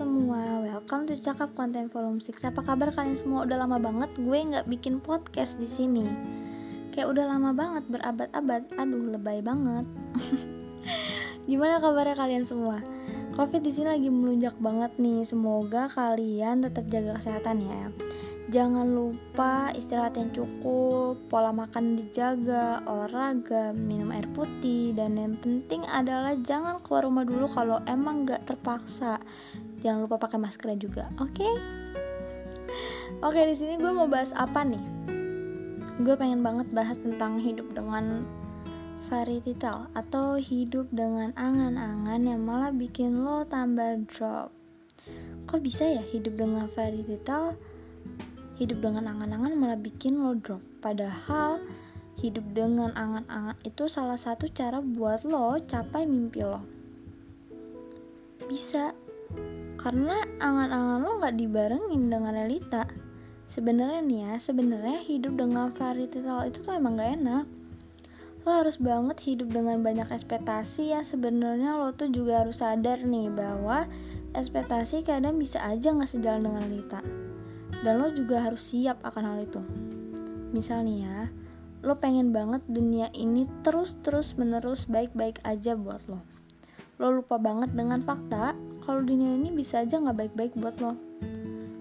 semua, welcome to Cakap Konten Volume 6 Apa kabar kalian semua? Udah lama banget gue nggak bikin podcast di sini. Kayak udah lama banget, berabad-abad Aduh, lebay banget Gimana kabarnya kalian semua? Covid di sini lagi melunjak banget nih Semoga kalian tetap jaga kesehatan ya Jangan lupa istirahat yang cukup, pola makan dijaga, olahraga, minum air putih, dan yang penting adalah jangan keluar rumah dulu kalau emang gak terpaksa. Jangan lupa pakai masker juga, oke? Okay? Oke, okay, di sini gue mau bahas apa nih? Gue pengen banget bahas tentang hidup dengan fairy tale atau hidup dengan angan-angan yang malah bikin lo tambah drop. Kok bisa ya hidup dengan fairy tale? hidup dengan angan-angan malah bikin lo drop padahal hidup dengan angan-angan itu salah satu cara buat lo capai mimpi lo bisa karena angan-angan lo nggak dibarengin dengan realita sebenarnya nih ya sebenarnya hidup dengan variety tale itu tuh emang gak enak. Lo harus banget hidup dengan banyak ekspektasi ya. Sebenarnya lo tuh juga harus sadar nih bahwa ekspektasi kadang bisa aja nggak sejalan dengan realita dan lo juga harus siap akan hal itu. Misalnya ya lo pengen banget dunia ini terus-terus menerus baik-baik aja buat lo. Lo lupa banget dengan fakta kalau dunia ini bisa aja nggak baik-baik buat lo.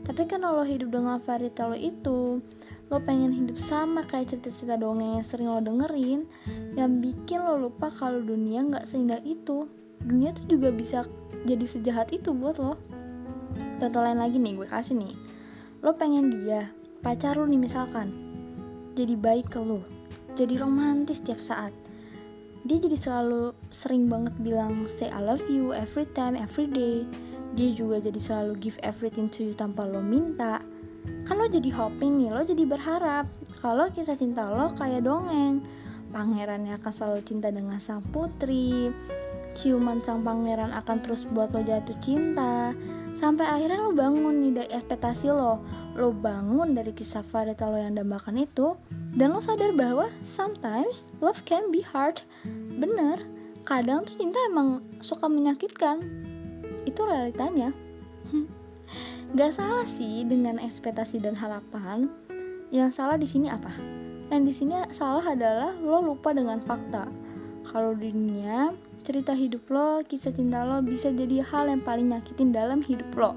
Tapi kan lo hidup dengan fairy tale itu. Lo pengen hidup sama kayak cerita-cerita dongeng yang sering lo dengerin yang bikin lo lupa kalau dunia nggak seindah itu. Dunia tuh juga bisa jadi sejahat itu buat lo. Contoh lain lagi nih gue kasih nih. Lo pengen dia pacar lo nih misalkan jadi baik ke lo jadi romantis tiap saat dia jadi selalu sering banget bilang say I love you every time every day. Dia juga jadi selalu give everything to you tanpa lo minta. Kan lo jadi hoping nih lo jadi berharap kalau kisah cinta lo kayak dongeng. Pangerannya akan selalu cinta dengan sang putri ciuman sang pangeran akan terus buat lo jatuh cinta. Sampai akhirnya lo bangun nih dari ekspektasi lo. Lo bangun dari kisah Farita lo yang dambakan itu. Dan lo sadar bahwa sometimes love can be hard. Bener kadang tuh cinta emang suka menyakitkan. Itu realitanya. Gak salah sih dengan ekspektasi dan harapan. Yang salah di sini apa? Yang di sini salah adalah lo lupa dengan fakta. Kalau dunia cerita hidup lo, kisah cinta lo bisa jadi hal yang paling nyakitin dalam hidup lo.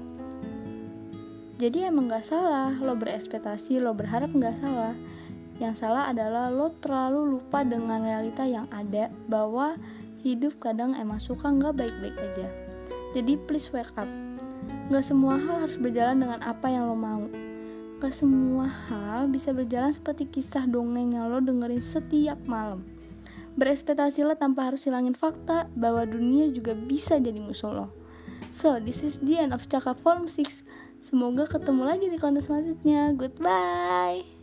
Jadi emang gak salah, lo berespektasi, lo berharap gak salah. Yang salah adalah lo terlalu lupa dengan realita yang ada bahwa hidup kadang emang suka gak baik-baik aja. Jadi please wake up. Gak semua hal harus berjalan dengan apa yang lo mau. Gak semua hal bisa berjalan seperti kisah dongeng yang lo dengerin setiap malam berespektasi lo tanpa harus hilangin fakta bahwa dunia juga bisa jadi musuh lo. So, this is the end of Cakap Volume 6. Semoga ketemu lagi di konten selanjutnya. Goodbye.